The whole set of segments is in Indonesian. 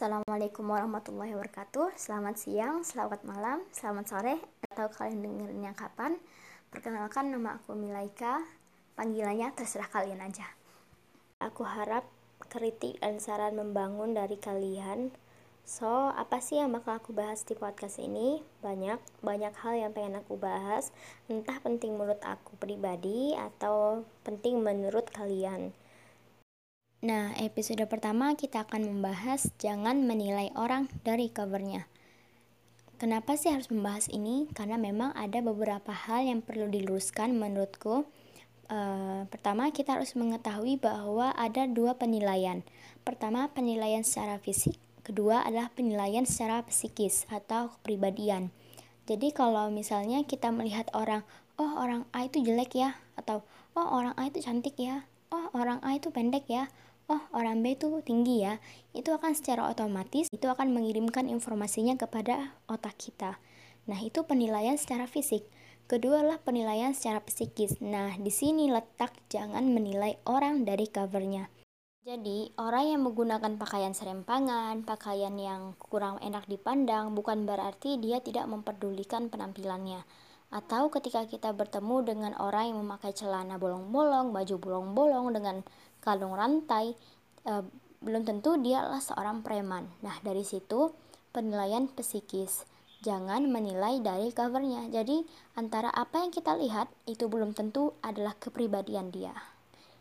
Assalamualaikum warahmatullahi wabarakatuh. Selamat siang, selamat malam, selamat sore Atau kalian dengerinnya kapan. Perkenalkan nama aku Milaika. Panggilannya terserah kalian aja. Aku harap kritik dan saran membangun dari kalian. So, apa sih yang bakal aku bahas di podcast ini? Banyak, banyak hal yang pengen aku bahas. Entah penting menurut aku pribadi Atau penting menurut kalian Nah, episode pertama kita akan membahas jangan menilai orang dari covernya. Kenapa sih harus membahas ini? Karena memang ada beberapa hal yang perlu diluruskan menurutku. Uh, pertama, kita harus mengetahui bahwa ada dua penilaian. Pertama, penilaian secara fisik. Kedua adalah penilaian secara psikis atau kepribadian. Jadi kalau misalnya kita melihat orang, oh orang A itu jelek ya, atau oh orang A itu cantik ya, oh orang A itu pendek ya, oh orang B itu tinggi ya, itu akan secara otomatis itu akan mengirimkan informasinya kepada otak kita. Nah, itu penilaian secara fisik. Kedua adalah penilaian secara psikis. Nah, di sini letak jangan menilai orang dari covernya. Jadi, orang yang menggunakan pakaian serempangan, pakaian yang kurang enak dipandang, bukan berarti dia tidak memperdulikan penampilannya. Atau ketika kita bertemu dengan orang yang memakai celana bolong-bolong, baju bolong-bolong dengan kalung rantai, e, belum tentu dia adalah seorang preman. Nah, dari situ penilaian psikis. Jangan menilai dari covernya. Jadi, antara apa yang kita lihat itu belum tentu adalah kepribadian dia.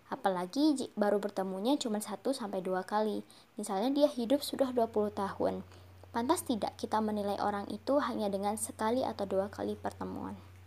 Apalagi baru bertemunya cuma satu sampai dua kali. Misalnya dia hidup sudah 20 tahun. Pantas tidak kita menilai orang itu hanya dengan sekali atau dua kali pertemuan.